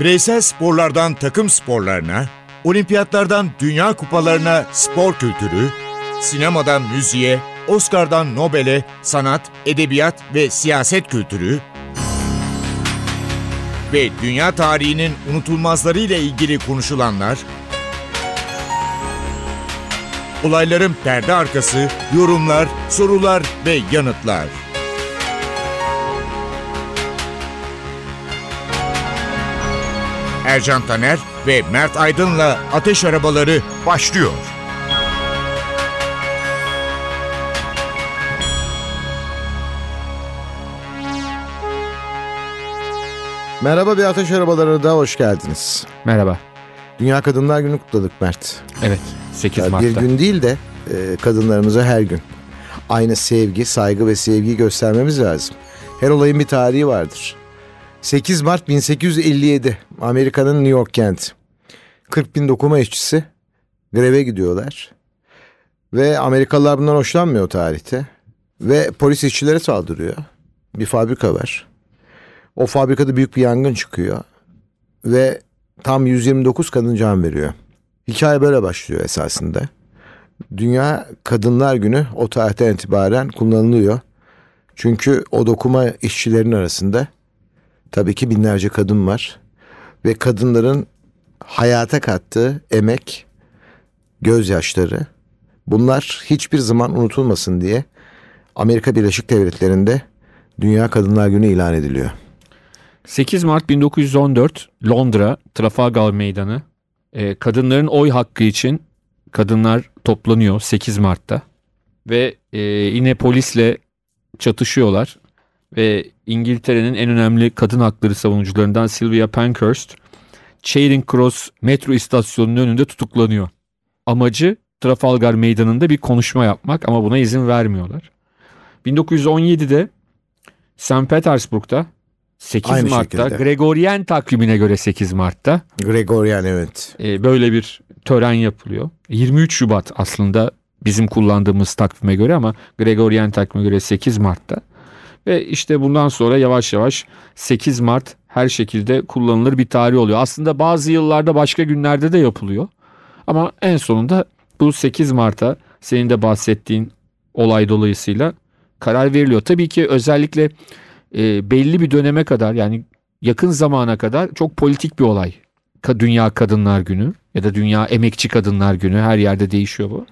Bireysel sporlardan takım sporlarına, olimpiyatlardan dünya kupalarına spor kültürü, sinemadan müziğe, Oscar'dan Nobel'e sanat, edebiyat ve siyaset kültürü ve dünya tarihinin unutulmazlarıyla ilgili konuşulanlar, olayların perde arkası, yorumlar, sorular ve yanıtlar. Ercan Taner ve Mert Aydın'la Ateş Arabaları başlıyor. Merhaba bir ateş arabalarına da hoş geldiniz. Merhaba. Dünya Kadınlar Günü kutladık Mert. Evet 8 Ya Mart'ta. bir gün değil de e, kadınlarımıza her gün. Aynı sevgi, saygı ve sevgiyi göstermemiz lazım. Her olayın bir tarihi vardır. 8 Mart 1857 Amerika'nın New York kenti. 40 bin dokuma işçisi greve gidiyorlar. Ve Amerikalılar bundan hoşlanmıyor tarihte. Ve polis işçilere saldırıyor. Bir fabrika var. O fabrikada büyük bir yangın çıkıyor. Ve tam 129 kadın can veriyor. Hikaye böyle başlıyor esasında. Dünya Kadınlar Günü o tarihten itibaren kullanılıyor. Çünkü o dokuma işçilerin arasında tabii ki binlerce kadın var. Ve kadınların hayata kattığı emek, gözyaşları bunlar hiçbir zaman unutulmasın diye Amerika Birleşik Devletleri'nde Dünya Kadınlar Günü ilan ediliyor. 8 Mart 1914 Londra Trafalgar Meydanı. Ee, kadınların oy hakkı için kadınlar toplanıyor 8 Mart'ta. Ve e, yine polisle çatışıyorlar. Ve İngiltere'nin en önemli kadın hakları savunucularından Sylvia Pankhurst Charing Cross metro istasyonunun önünde tutuklanıyor. Amacı Trafalgar Meydanı'nda bir konuşma yapmak ama buna izin vermiyorlar. 1917'de St. Petersburg'da 8 Aynı Mart'ta şekilde. Gregorian takvimine göre 8 Mart'ta Gregorian evet. e, böyle bir tören yapılıyor. 23 Şubat aslında bizim kullandığımız takvime göre ama Gregorian takvime göre 8 Mart'ta. Ve işte bundan sonra yavaş yavaş 8 Mart her şekilde kullanılır bir tarih oluyor. Aslında bazı yıllarda başka günlerde de yapılıyor. Ama en sonunda bu 8 Mart'a senin de bahsettiğin olay dolayısıyla karar veriliyor. Tabii ki özellikle e, belli bir döneme kadar yani yakın zamana kadar çok politik bir olay. Dünya Kadınlar Günü ya da Dünya Emekçi Kadınlar Günü her yerde değişiyor bu.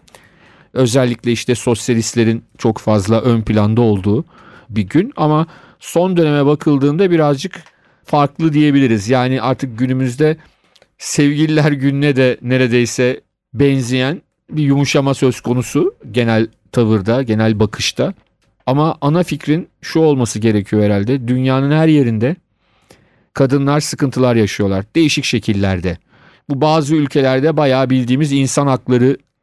Özellikle işte sosyalistlerin çok fazla ön planda olduğu bir gün ama son döneme bakıldığında birazcık farklı diyebiliriz. Yani artık günümüzde sevgililer gününe de neredeyse benzeyen bir yumuşama söz konusu genel tavırda, genel bakışta. Ama ana fikrin şu olması gerekiyor herhalde. Dünyanın her yerinde kadınlar sıkıntılar yaşıyorlar. Değişik şekillerde. Bu bazı ülkelerde bayağı bildiğimiz insan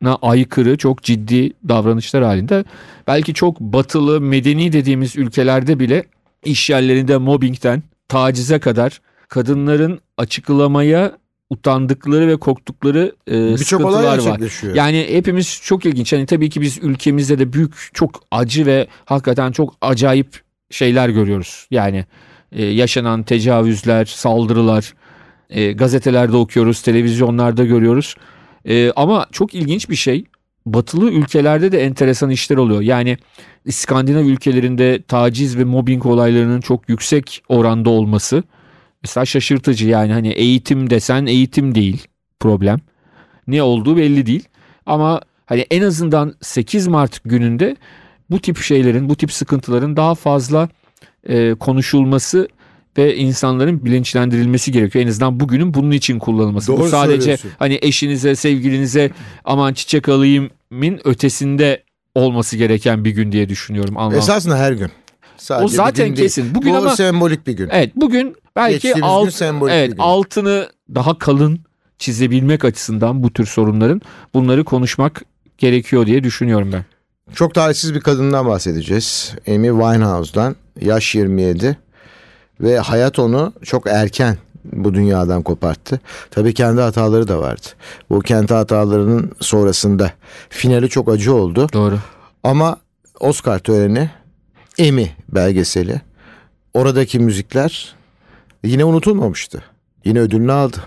haklarına aykırı çok ciddi davranışlar halinde. Belki çok batılı, medeni dediğimiz ülkelerde bile iş yerlerinde mobbingten tacize kadar kadınların açıklamaya utandıkları ve korktukları e, sıkıntılar var. Yani hepimiz çok ilginç. Hani tabii ki biz ülkemizde de büyük çok acı ve hakikaten çok acayip şeyler görüyoruz. Yani e, yaşanan tecavüzler, saldırılar, e, gazetelerde okuyoruz, televizyonlarda görüyoruz. E, ama çok ilginç bir şey. Batılı ülkelerde de enteresan işler oluyor. Yani İskandinav ülkelerinde taciz ve mobbing olaylarının çok yüksek oranda olması mesela şaşırtıcı. Yani hani eğitim desen eğitim değil problem. Ne olduğu belli değil. Ama hani en azından 8 Mart gününde bu tip şeylerin, bu tip sıkıntıların daha fazla e, konuşulması ve insanların bilinçlendirilmesi gerekiyor. En azından bugünün bunun için kullanılması. Doğru bu sadece hani eşinize, sevgilinize aman çiçek alayımın ötesinde olması gereken bir gün diye düşünüyorum. Anlam. Esasında her gün. Sadece O zaten gün kesin. Bugün Bu ama- sembolik bir gün. Evet bugün belki alt, evet, altını daha kalın çizebilmek açısından bu tür sorunların bunları konuşmak gerekiyor diye düşünüyorum ben. Çok talihsiz bir kadından bahsedeceğiz. Amy Winehouse'dan. Yaş 27. Ve hayat onu çok erken bu dünyadan koparttı. Tabii kendi hataları da vardı. Bu kendi hatalarının sonrasında finali çok acı oldu. Doğru. Ama Oscar töreni Emmy belgeseli oradaki müzikler yine unutulmamıştı. Yine ödülünü aldı.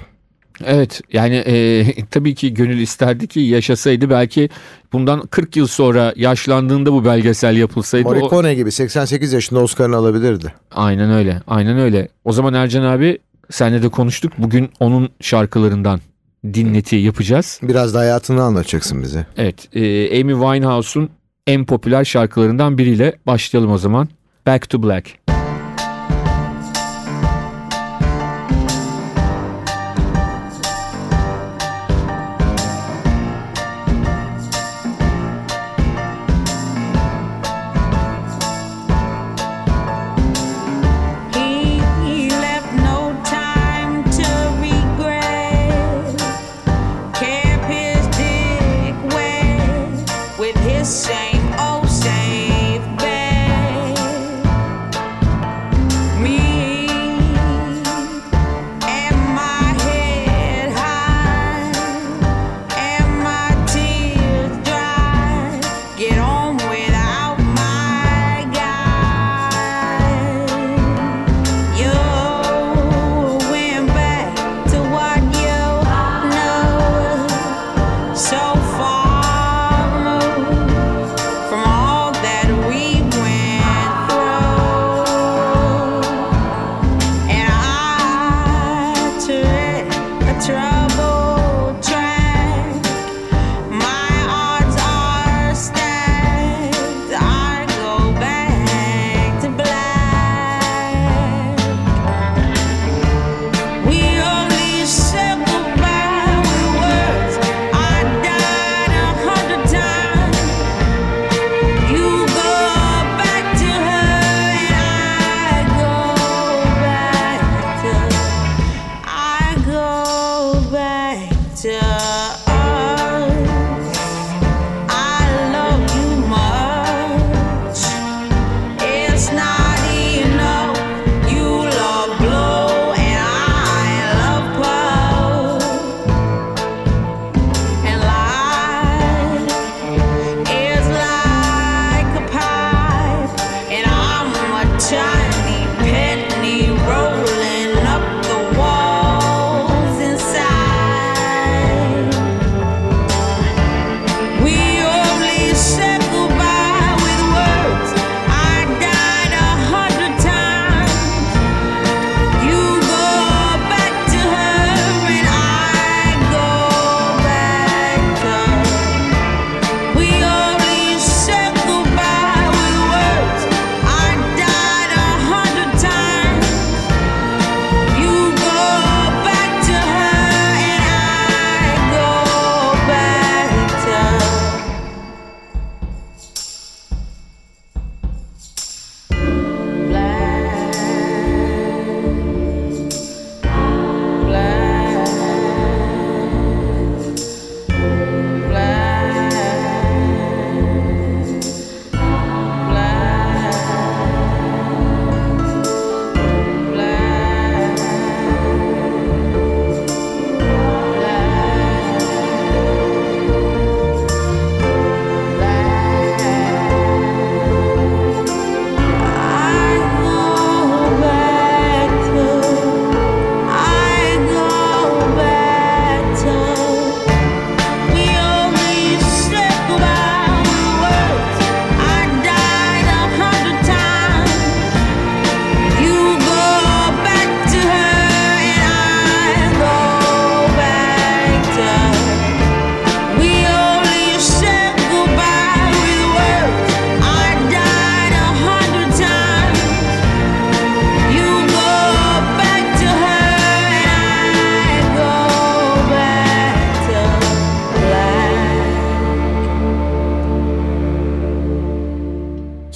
Evet yani e, tabii ki gönül isterdi ki yaşasaydı belki bundan 40 yıl sonra yaşlandığında bu belgesel yapılsaydı. Morricone o... gibi 88 yaşında Oscar'ını alabilirdi. Aynen öyle aynen öyle. O zaman Ercan abi senle de konuştuk bugün onun şarkılarından dinleti yapacağız. Biraz da hayatını anlatacaksın bize. Evet e, Amy Winehouse'un en popüler şarkılarından biriyle başlayalım o zaman. Back to Black.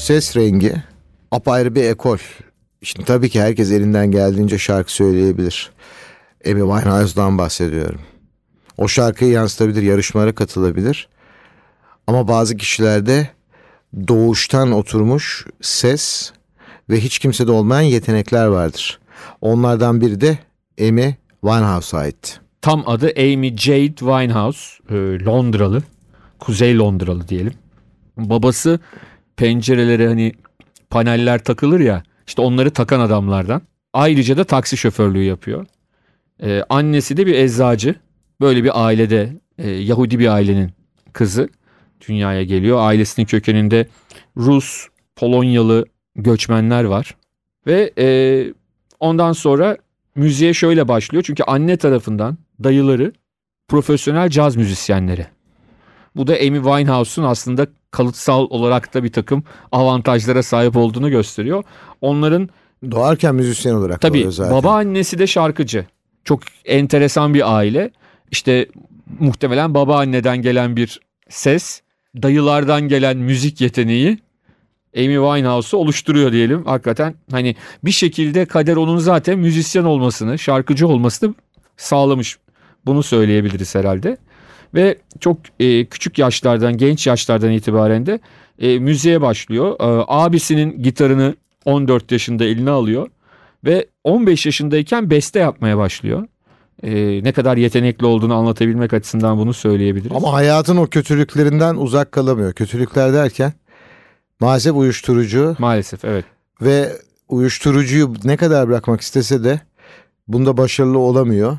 Ses rengi apayrı bir ekol. Şimdi tabii ki herkes elinden geldiğince şarkı söyleyebilir. Amy Winehouse'dan bahsediyorum. O şarkıyı yansıtabilir, yarışmalara katılabilir. Ama bazı kişilerde doğuştan oturmuş ses ve hiç kimsede olmayan yetenekler vardır. Onlardan biri de Amy Winehouse'a ait. Tam adı Amy Jade Winehouse, e, Londralı, Kuzey Londralı diyelim. Babası pencerelere hani paneller takılır ya işte onları takan adamlardan. Ayrıca da taksi şoförlüğü yapıyor. E, annesi de bir eczacı. Böyle bir ailede e, Yahudi bir ailenin kızı dünyaya geliyor. Ailesinin kökeninde Rus, Polonyalı göçmenler var. Ve e, ondan sonra müziğe şöyle başlıyor. Çünkü anne tarafından dayıları profesyonel caz müzisyenleri. Bu da Amy Winehouse'un aslında kalıtsal olarak da bir takım avantajlara sahip olduğunu gösteriyor. Onların Doğarken müzisyen olarak tabii doğuyor zaten. baba annesi de şarkıcı. Çok enteresan bir aile. İşte muhtemelen babaanneden gelen bir ses, dayılardan gelen müzik yeteneği Amy Winehouse'u oluşturuyor diyelim. Hakikaten hani bir şekilde kader onun zaten müzisyen olmasını, şarkıcı olmasını sağlamış. Bunu söyleyebiliriz herhalde. Ve çok e, küçük yaşlardan, genç yaşlardan itibaren de e, müziğe başlıyor. E, abisinin gitarını 14 yaşında eline alıyor ve 15 yaşındayken beste yapmaya başlıyor. E, ne kadar yetenekli olduğunu anlatabilmek açısından bunu söyleyebiliriz. Ama hayatın o kötülüklerinden uzak kalamıyor. Kötülükler derken maalesef uyuşturucu Maalesef evet. ve uyuşturucuyu ne kadar bırakmak istese de bunda başarılı olamıyor.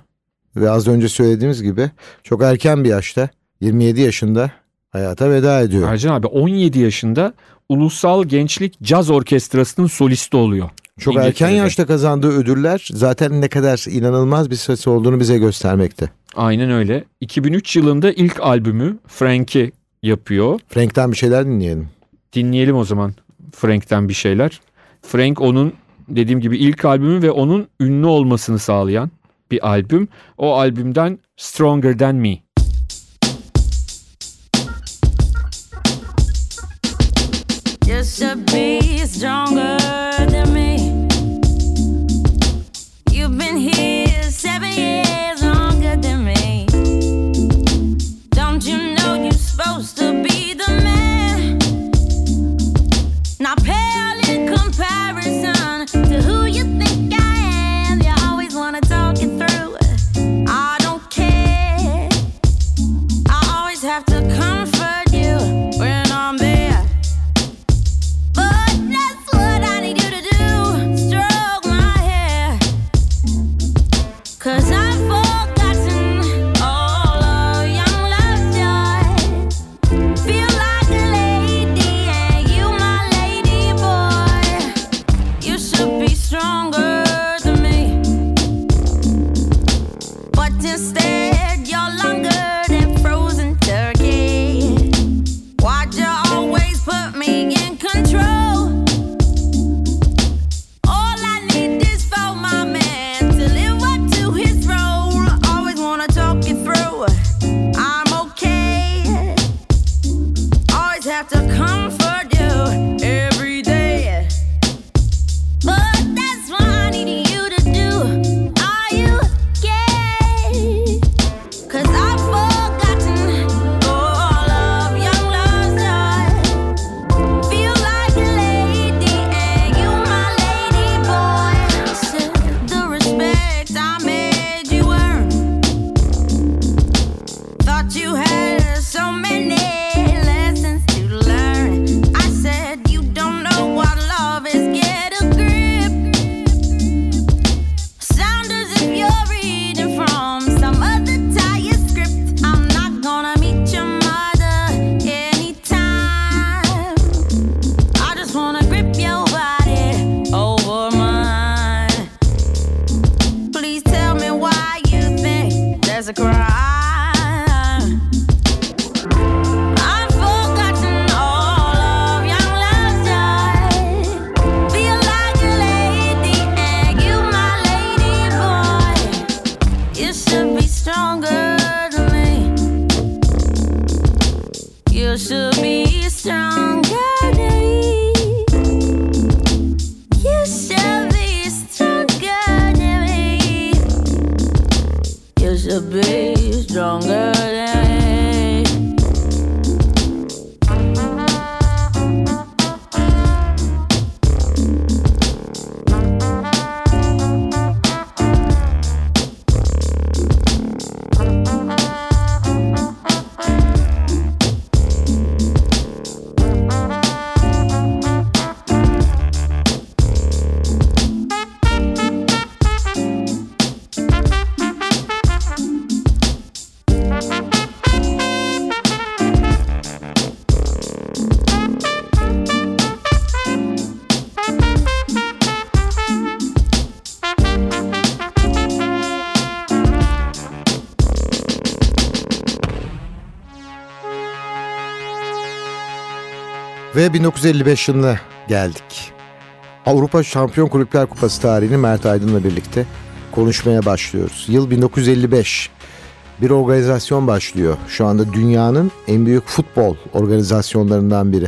Ve az önce söylediğimiz gibi çok erken bir yaşta 27 yaşında hayata veda ediyor. Ercan abi 17 yaşında Ulusal Gençlik Caz Orkestrası'nın solisti oluyor. Çok erken yaşta kazandığı ödüller zaten ne kadar inanılmaz bir ses olduğunu bize göstermekte. Aynen öyle. 2003 yılında ilk albümü Frank'i yapıyor. Frank'ten bir şeyler dinleyelim. Dinleyelim o zaman Frank'ten bir şeyler. Frank onun dediğim gibi ilk albümü ve onun ünlü olmasını sağlayan bir albüm. O albümden Stronger Than Me. Just to be stronger Ve 1955 yılına geldik. Avrupa Şampiyon Kulüpler Kupası tarihini Mert Aydın'la birlikte konuşmaya başlıyoruz. Yıl 1955. Bir organizasyon başlıyor. Şu anda dünyanın en büyük futbol organizasyonlarından biri.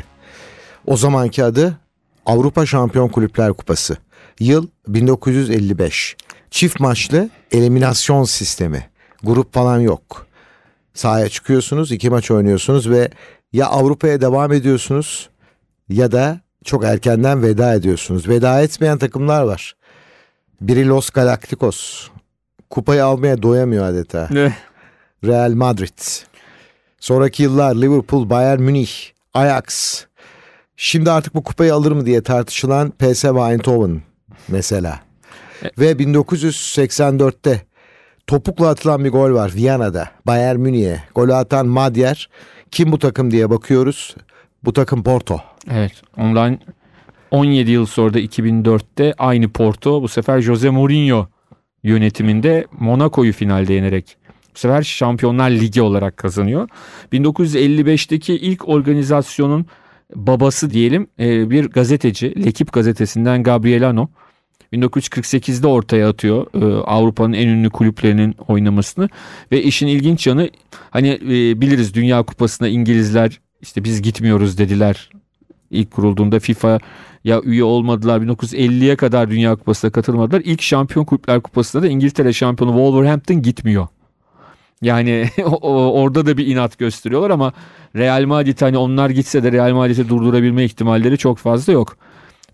O zamanki adı Avrupa Şampiyon Kulüpler Kupası. Yıl 1955. Çift maçlı eliminasyon sistemi. Grup falan yok. Sahaya çıkıyorsunuz, iki maç oynuyorsunuz ve ya Avrupa'ya devam ediyorsunuz ya da çok erkenden veda ediyorsunuz. Veda etmeyen takımlar var. Biri Los Galacticos. Kupayı almaya doyamıyor adeta. Real Madrid. Sonraki yıllar Liverpool, Bayern Münih, Ajax. Şimdi artık bu kupayı alır mı diye tartışılan PSV Eindhoven mesela. Ve 1984'te topukla atılan bir gol var Viyana'da. Bayern Münih'e. Golü atan Madyer. Kim bu takım diye bakıyoruz. Bu takım Porto. Evet ondan 17 yıl sonra da 2004'te aynı Porto bu sefer Jose Mourinho yönetiminde Monaco'yu finalde yenerek bu sefer Şampiyonlar Ligi olarak kazanıyor. 1955'teki ilk organizasyonun babası diyelim e, bir gazeteci Lekip gazetesinden Gabriel Ano 1948'de ortaya atıyor e, Avrupa'nın en ünlü kulüplerinin oynamasını ve işin ilginç yanı hani e, biliriz Dünya Kupası'na İngilizler işte biz gitmiyoruz dediler ilk kurulduğunda FIFA ya üye olmadılar 1950'ye kadar Dünya Kupası'na katılmadılar. İlk Şampiyon Kulüpler Kupası'na da İngiltere şampiyonu Wolverhampton gitmiyor. Yani orada da bir inat gösteriyorlar ama Real Madrid hani onlar gitse de Real Madrid'i durdurabilme ihtimalleri çok fazla yok.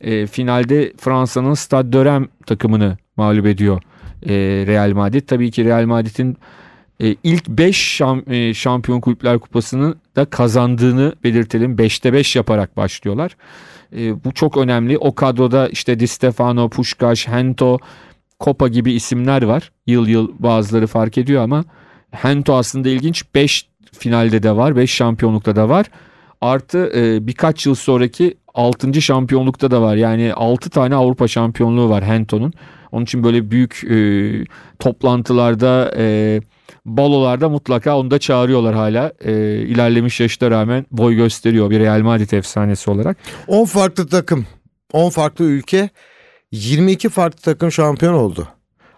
E, finalde Fransa'nın Stade de Reims takımını mağlup ediyor e, Real Madrid. Tabii ki Real Madrid'in e, ilk 5 Şampiyon Kulüpler Kupası'nı da kazandığını belirtelim. 5'te 5 yaparak başlıyorlar. E, bu çok önemli. O kadroda işte Di Stefano, Puskás, Hento, Kopa gibi isimler var. Yıl yıl bazıları fark ediyor ama Hento aslında ilginç. 5 finalde de var, 5 şampiyonlukta da var. Artı e, birkaç yıl sonraki 6. şampiyonlukta da var. Yani 6 tane Avrupa şampiyonluğu var Hento'nun. Onun için böyle büyük e, toplantılarda, e, balolarda mutlaka onu da çağırıyorlar hala. E, ilerlemiş yaşta rağmen boy gösteriyor bir Real Madrid efsanesi olarak. 10 farklı takım, 10 farklı ülke, 22 farklı takım şampiyon oldu.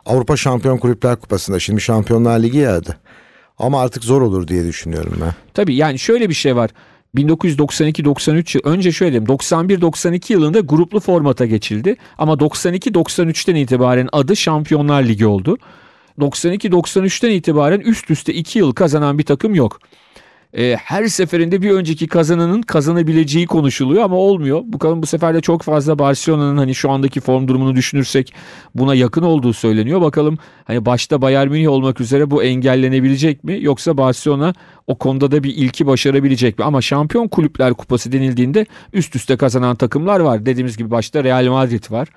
Avrupa Şampiyon Kulüpler Kupası'nda şimdi Şampiyonlar Ligi ya adı. Ama artık zor olur diye düşünüyorum ben. Tabii yani şöyle bir şey var. 1992-93 yıl önce şöyle diyeyim 91-92 yılında gruplu formata geçildi ama 92-93'ten itibaren adı Şampiyonlar Ligi oldu. 92-93'ten itibaren üst üste 2 yıl kazanan bir takım yok. Ee, her seferinde bir önceki kazananın kazanabileceği konuşuluyor ama olmuyor. Bakalım bu sefer de çok fazla Barcelona'nın hani şu andaki form durumunu düşünürsek buna yakın olduğu söyleniyor. Bakalım hani başta Bayern Münih olmak üzere bu engellenebilecek mi yoksa Barcelona o konuda da bir ilki başarabilecek mi? Ama Şampiyon Kulüpler Kupası denildiğinde üst üste kazanan takımlar var. Dediğimiz gibi başta Real Madrid var.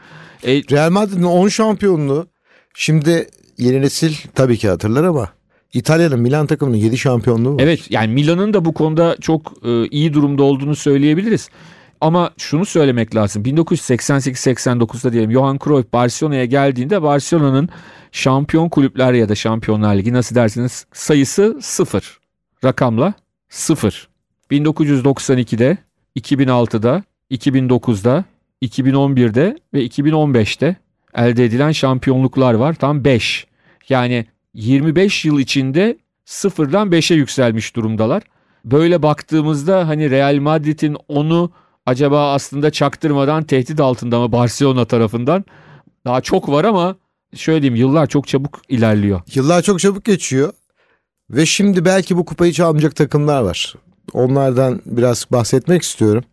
E, Real Madrid'in 10 şampiyonluğu şimdi yeni nesil tabii ki hatırlar ama İtalya'nın Milan takımının 7 şampiyonluğu var. Evet yani Milan'ın da bu konuda çok e, iyi durumda olduğunu söyleyebiliriz. Ama şunu söylemek lazım. 1988-89'da diyelim Johan Cruyff Barcelona'ya geldiğinde Barcelona'nın şampiyon kulüpler ya da şampiyonlar ligi nasıl dersiniz sayısı sıfır. Rakamla sıfır. 1992'de, 2006'da, 2009'da, 2011'de ve 2015'te elde edilen şampiyonluklar var. Tam 5. Yani 25 yıl içinde sıfırdan 5'e yükselmiş durumdalar. Böyle baktığımızda hani Real Madrid'in onu acaba aslında çaktırmadan tehdit altında mı Barcelona tarafından? Daha çok var ama şöyle diyeyim yıllar çok çabuk ilerliyor. Yıllar çok çabuk geçiyor ve şimdi belki bu kupayı çalmayacak takımlar var. Onlardan biraz bahsetmek istiyorum.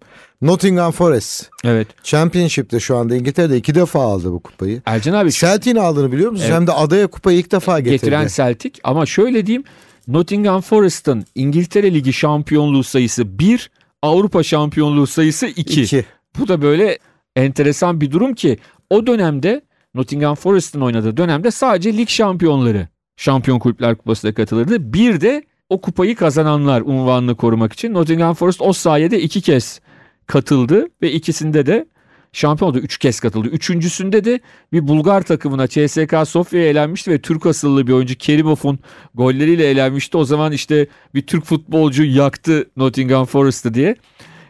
Nottingham Forest Evet. Championship'te şu anda İngiltere'de iki defa aldı bu kupayı. Ercan abi Celtic'in aldığını biliyor musun? Evet. Hem de adaya kupayı ilk defa getirdi. getiren Celtic ama şöyle diyeyim Nottingham Forest'ın İngiltere Ligi şampiyonluğu sayısı 1, Avrupa şampiyonluğu sayısı 2. İki. Bu da böyle enteresan bir durum ki o dönemde Nottingham Forest'ın oynadığı dönemde sadece lig şampiyonları Şampiyon Kulüpler Kupası'na katılırdı. Bir de o kupayı kazananlar unvanını korumak için Nottingham Forest o sayede iki kez katıldı ve ikisinde de şampiyon oldu. Üç kez katıldı. Üçüncüsünde de bir Bulgar takımına CSKA Sofya'ya elenmişti ve Türk asıllı bir oyuncu Kerimov'un golleriyle elenmişti. O zaman işte bir Türk futbolcu yaktı Nottingham Forest'ı diye.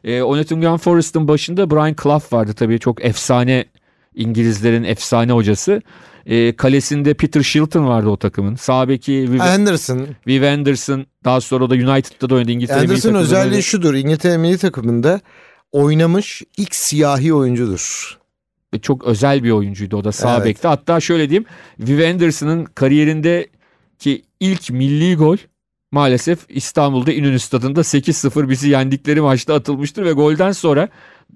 E, o Nottingham Forest'ın başında Brian Clough vardı tabii çok efsane İngilizlerin efsane hocası. E, kalesinde Peter Shilton vardı o takımın. Sağ beki Viv, Anderson. Viv Anderson. Daha sonra da United'da da oynadı. İngiltere milli Anderson özelliği oynadı. şudur. İngiltere milli takımında oynamış ilk siyahi oyuncudur. Çok özel bir oyuncuydu o da sağ Evet. bekte. Hatta şöyle diyeyim. Viv Anderson'ın kariyerindeki ilk milli gol maalesef İstanbul'da İnönü Stadı'nda 8-0 bizi yendikleri maçta atılmıştır ve golden sonra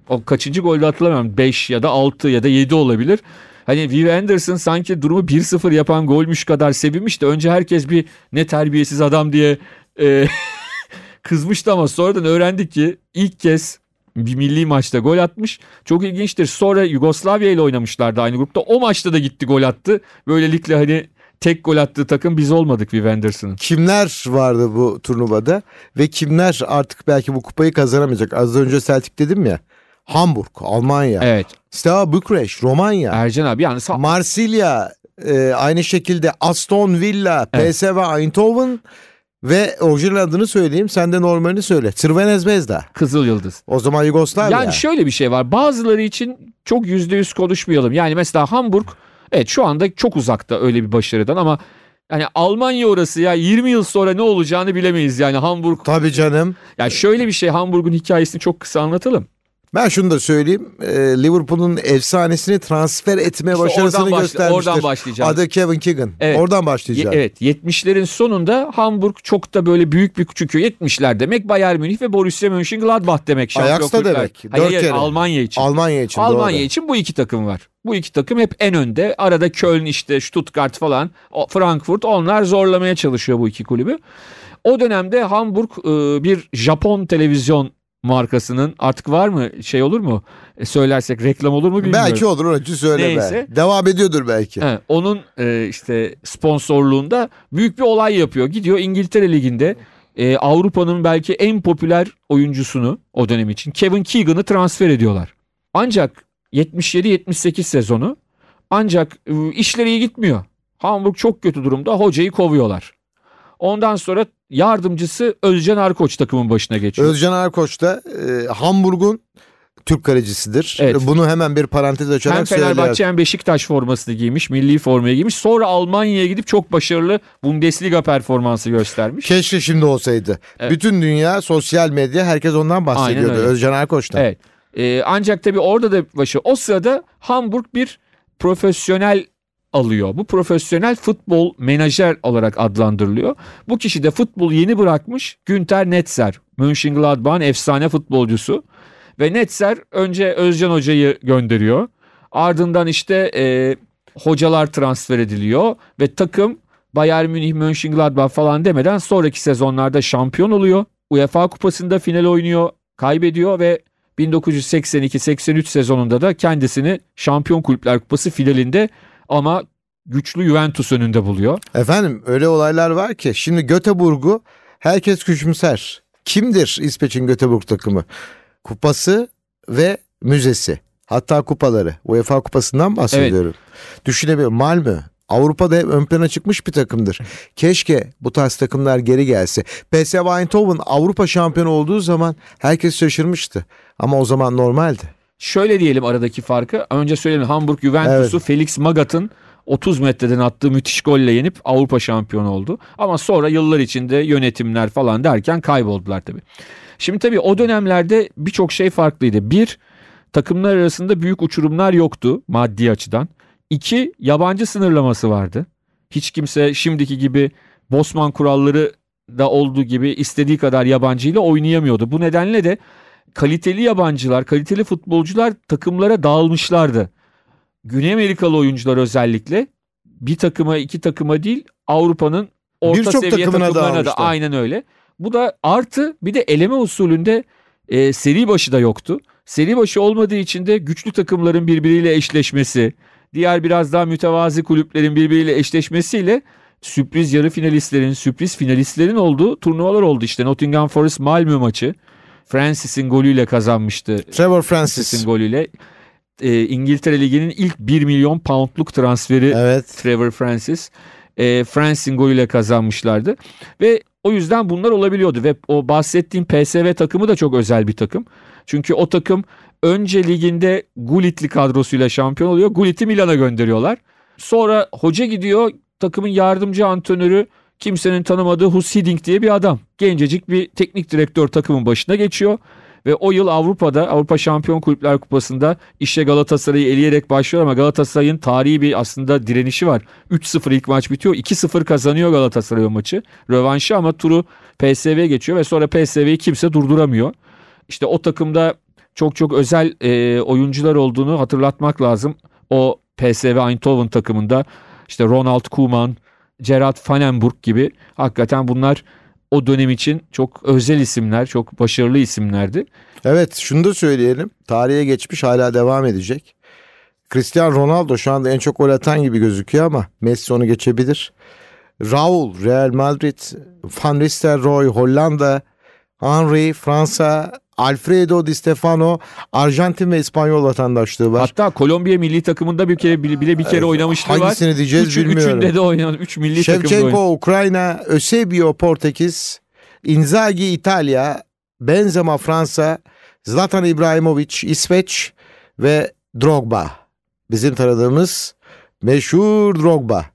o kaçıncı golde hatırlamıyorum 5 ya da 6 ya da 7 olabilir. Hani Viv Anderson sanki durumu 1-0 yapan golmüş kadar sevinmiş de önce herkes bir ne terbiyesiz adam diye e, kızmıştı ama sonradan öğrendik ki ilk kez bir milli maçta gol atmış. Çok ilginçtir. Sonra Yugoslavya ile oynamışlardı aynı grupta. O maçta da gitti gol attı. Böylelikle hani tek gol attığı takım biz olmadık Viv Anderson'ın. Kimler vardı bu turnuvada ve kimler artık belki bu kupayı kazanamayacak? Az önce Celtic dedim ya. Hamburg, Almanya. Evet. Steaua Bükreş, Romanya. Ercan abi yani sa- Marsilya, e, aynı şekilde Aston Villa, Evet. PSV Eindhoven ve orijinal adını söyleyeyim. Sen de normalini söyle. Crvena Zvezda. Kızıl Yıldız. O zaman Yugoslavya. Yani şöyle bir şey var. Bazıları için çok yüzde yüz konuşmayalım. Yani mesela Hamburg evet şu anda çok uzakta öyle bir başarıdan ama yani Almanya orası ya 20 yıl sonra ne olacağını bilemeyiz yani Hamburg. Tabii canım. Yani şöyle bir şey Hamburg'un hikayesini çok kısa anlatalım. Ben şunu da söyleyeyim. E, Liverpool'un efsanesini transfer etme İşte başarısını oradan başla- göstermiştir. oradan başlayacağım. Adı Kevin Keegan. Evet. Oradan Ye- başlayacağım. evet 70'lerin sonunda Hamburg çok da böyle büyük bir çünkü 70'ler demek Bayern Münih ve Borussia Mönchengladbach demek. şampiyon Ajax da kulüpler. demek. Hayır, Dört hayır, kere. Almanya için. Almanya için Almanya doğru. için bu iki takım var. Bu iki takım hep en önde. Arada Köln işte Stuttgart falan, Frankfurt onlar zorlamaya çalışıyor bu iki kulübü. O dönemde Hamburg e, bir Japon televizyon markasının artık var mı şey olur mu? E, söylersek reklam olur mu bilmiyorum. Belki olur için söyleme. Neyse. Devam ediyordur belki. He, onun e, işte sponsorluğunda büyük bir olay yapıyor. Gidiyor İngiltere Ligi'nde e, Avrupa'nın belki en popüler oyuncusunu o dönem için Kevin Keegan'ı transfer ediyorlar. Ancak 77-78 sezonu ancak e, işleri iyi gitmiyor. Hamburg çok kötü durumda hocayı kovuyorlar. Ondan sonra yardımcısı Özcan Arkoç takımın başına geçiyor. Özcan Arkoç da e, Hamburg'un Türk kalecisidir. Evet. Bunu hemen bir parantez açarak hem söyleyelim. Fenerbahçe hem Beşiktaş formasını giymiş, milli formayı giymiş. Sonra Almanya'ya gidip çok başarılı Bundesliga performansı göstermiş. Keşke şimdi olsaydı. Evet. Bütün dünya, sosyal medya herkes ondan bahsediyordu. Özcan Arkoç'tan. Evet. Ee, ancak tabii orada da başı o sırada Hamburg bir profesyonel alıyor. Bu profesyonel futbol menajer olarak adlandırılıyor. Bu kişi de futbol yeni bırakmış Günter Netzer. Mönchengladbach'ın efsane futbolcusu. Ve Netzer önce Özcan Hoca'yı gönderiyor. Ardından işte e, hocalar transfer ediliyor ve takım Bayern Münih, Mönchengladbach falan demeden sonraki sezonlarda şampiyon oluyor. UEFA Kupası'nda final oynuyor, kaybediyor ve 1982-83 sezonunda da kendisini Şampiyon Kulüpler Kupası finalinde ama güçlü Juventus önünde buluyor. Efendim öyle olaylar var ki şimdi Göteborg'u herkes küçümser. Kimdir İsveç'in Göteborg takımı? Kupası ve müzesi. Hatta kupaları. UEFA kupasından bahsediyorum. Düşünemiyorum. Malmö. Avrupa'da hep ön plana çıkmış bir takımdır. Keşke bu tarz takımlar geri gelse. PSV Eindhoven Avrupa şampiyonu olduğu zaman herkes şaşırmıştı. Ama o zaman normaldi. Şöyle diyelim aradaki farkı. Önce söyleyelim Hamburg Juventus'u Felix Magath'ın 30 metreden attığı müthiş golle yenip Avrupa şampiyonu oldu. Ama sonra yıllar içinde yönetimler falan derken kayboldular tabii. Şimdi tabii o dönemlerde birçok şey farklıydı. Bir, takımlar arasında büyük uçurumlar yoktu maddi açıdan. İki, yabancı sınırlaması vardı. Hiç kimse şimdiki gibi Bosman kuralları da olduğu gibi istediği kadar yabancıyla oynayamıyordu. Bu nedenle de kaliteli yabancılar, kaliteli futbolcular takımlara dağılmışlardı. Güney Amerikalı oyuncular özellikle bir takıma iki takıma değil Avrupa'nın orta Birçok seviye takımına takımlarına da aynen öyle. Bu da artı bir de eleme usulünde e, seri başı da yoktu. Seri başı olmadığı için de güçlü takımların birbiriyle eşleşmesi, diğer biraz daha mütevazi kulüplerin birbiriyle eşleşmesiyle sürpriz yarı finalistlerin, sürpriz finalistlerin olduğu turnuvalar oldu. İşte Nottingham Forest Malmö maçı Francis'in golüyle kazanmıştı. Trevor Francis. Francis'in golüyle. E, İngiltere Ligi'nin ilk 1 milyon poundluk transferi Evet. Trevor Francis. E, Francis'in golüyle kazanmışlardı. Ve O yüzden bunlar olabiliyordu ve o bahsettiğim PSV takımı da çok özel bir takım. Çünkü o takım önce liginde Gullit'li kadrosuyla şampiyon oluyor. Gullit'i Milan'a gönderiyorlar. Sonra hoca gidiyor takımın yardımcı antrenörü kimsenin tanımadığı Hus Hiddink diye bir adam. Gencecik bir teknik direktör takımın başına geçiyor. Ve o yıl Avrupa'da Avrupa Şampiyon Kulüpler Kupası'nda işe Galatasaray'ı eleyerek başlıyor ama Galatasaray'ın tarihi bir aslında direnişi var. 3-0 ilk maç bitiyor. 2-0 kazanıyor Galatasaray o maçı. Rövanşı ama turu PSV'ye geçiyor ve sonra PSV'yi kimse durduramıyor. İşte o takımda çok çok özel e, oyuncular olduğunu hatırlatmak lazım. O PSV Eindhoven takımında işte Ronald Koeman, Gerard Vanenburg gibi hakikaten bunlar o dönem için çok özel isimler, çok başarılı isimlerdi. Evet şunu da söyleyelim. Tarihe geçmiş hala devam edecek. Cristiano Ronaldo şu anda en çok gol atan gibi gözüküyor ama Messi onu geçebilir. Raul Real Madrid, Van Nistelrooy Hollanda, Henry Fransa, Alfredo Di Stefano Arjantin ve İspanyol vatandaşlığı var. Hatta Kolombiya milli takımında bir kere bile, bile bir kere oynamışlığı var. Hangisini diyeceğiz Üçü- bilmiyorum. Üçünde de oynayan, üç milli takımda oynadı. Ukrayna, Eusebio Portekiz, Inzaghi İtalya, Benzema Fransa, Zlatan İbrahimovic İsveç ve Drogba. Bizim tanıdığımız meşhur Drogba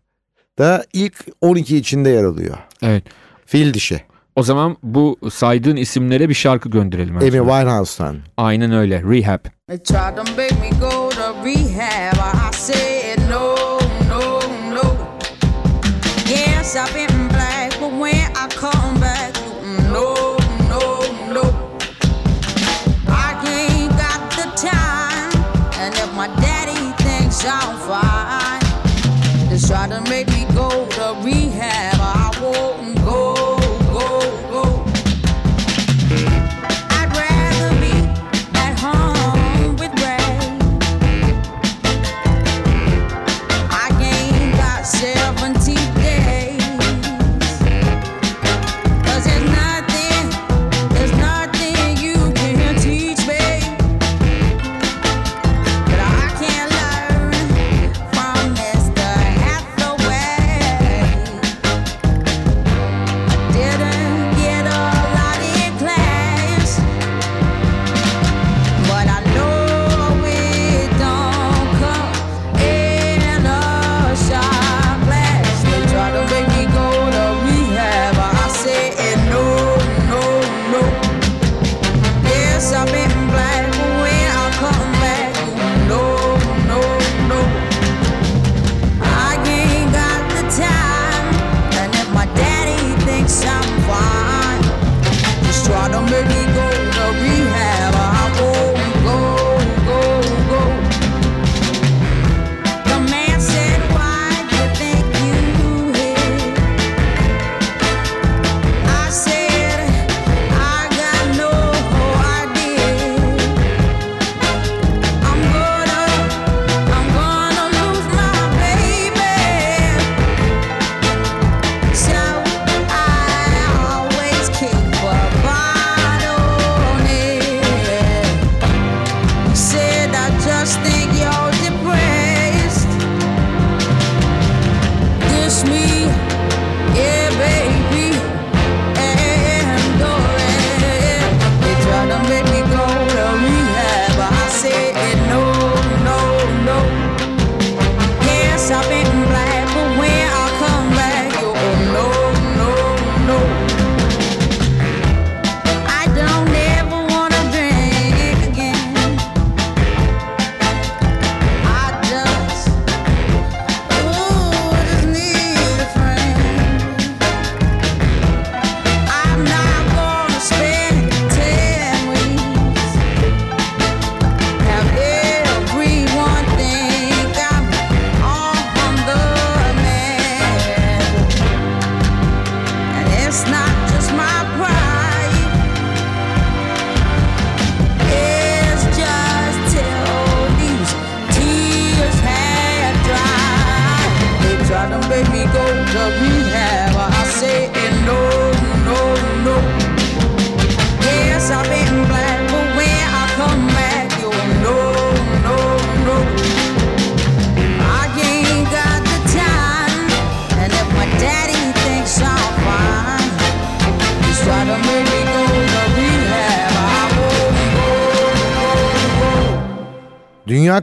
da ilk 12 içinde yer alıyor. Evet. Fil dişi. O zaman bu saydığın isimlere bir şarkı gönderelim. Amy Ersoy. Winehouse'tan. Aynen öyle. Rehab. They tried to make me go to rehab. I said no, no, no. Yes, I've been black, but when I come back, no, no, no. I ain't got the time, and if my daddy thinks I'm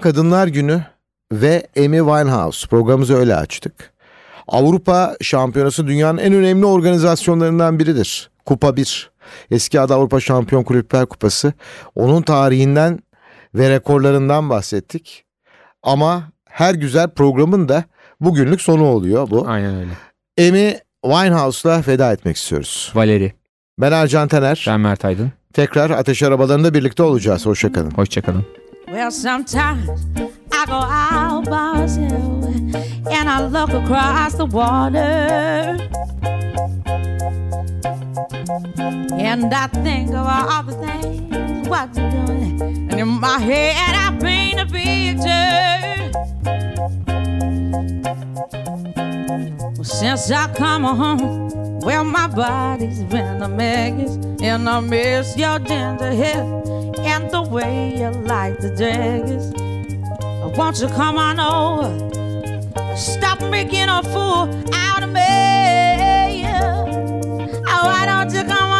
Kadınlar Günü ve Amy Winehouse programımızı öyle açtık. Avrupa Şampiyonası dünyanın en önemli organizasyonlarından biridir. Kupa 1. Eski adı Avrupa Şampiyon Kulüpler Kupası. Onun tarihinden ve rekorlarından bahsettik. Ama her güzel programın da bugünlük sonu oluyor bu. Aynen öyle. Amy Winehouse'la veda etmek istiyoruz. Valeri, Ben Ercan Tener. ben Mert Aydın. Tekrar Ateş Arabalarında birlikte olacağız. Hoşçakalın. Hoşçakalın. Well, sometimes I go out by and I look across the water. And I think of all the things what you're doing. And in my head, I paint a picture. Well, since I come home, well, my body's been a mess. And I miss your ginger hair and the way you like the dress. Won't you come on over? Stop making a fool out of me. Oh, why don't you come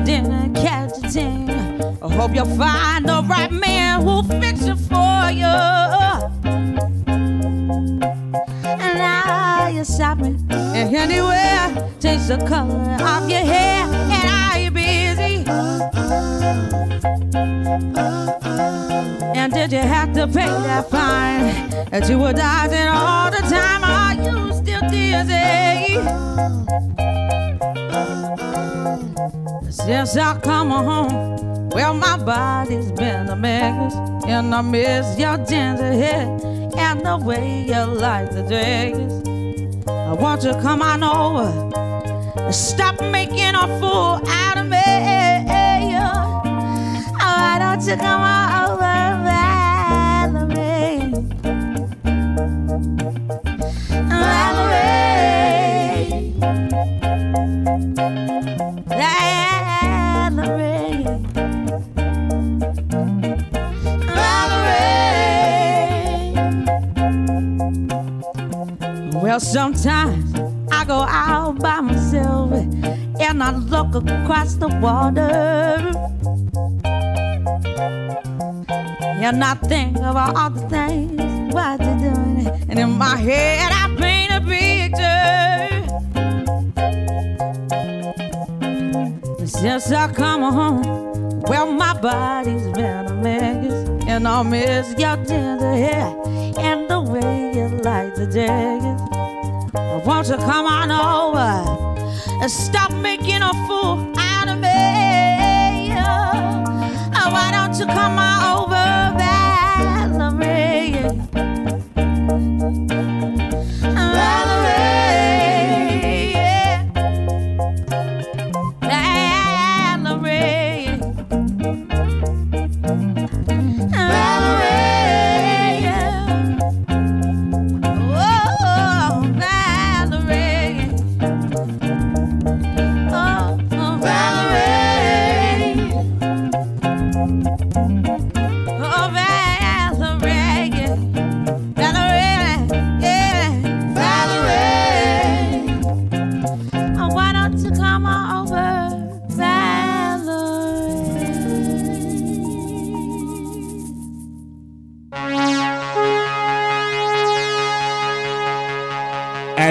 you catch a thing. I hope you'll find the right man who'll fix it for you. And now you're shopping and anywhere. Change the color of your hair. And are you busy? And did you have to pay that fine that you were dodging all Since I come home, well, my body's been a mess, and I miss your ginger hair and the way you like the dress. I want you to come on over and stop making a fool out of me. Oh, why don't you come on over? Valerie. Valerie. Well, sometimes I go out by myself and I look across the water. And I think about all the things what you're doing. And in my head, I paint a picture. Since I come home, well, my body's been a mess. And I miss your ginger hair and the way you like the dress. Won't you come on over and stop making a fool out of me? Oh, why don't you come on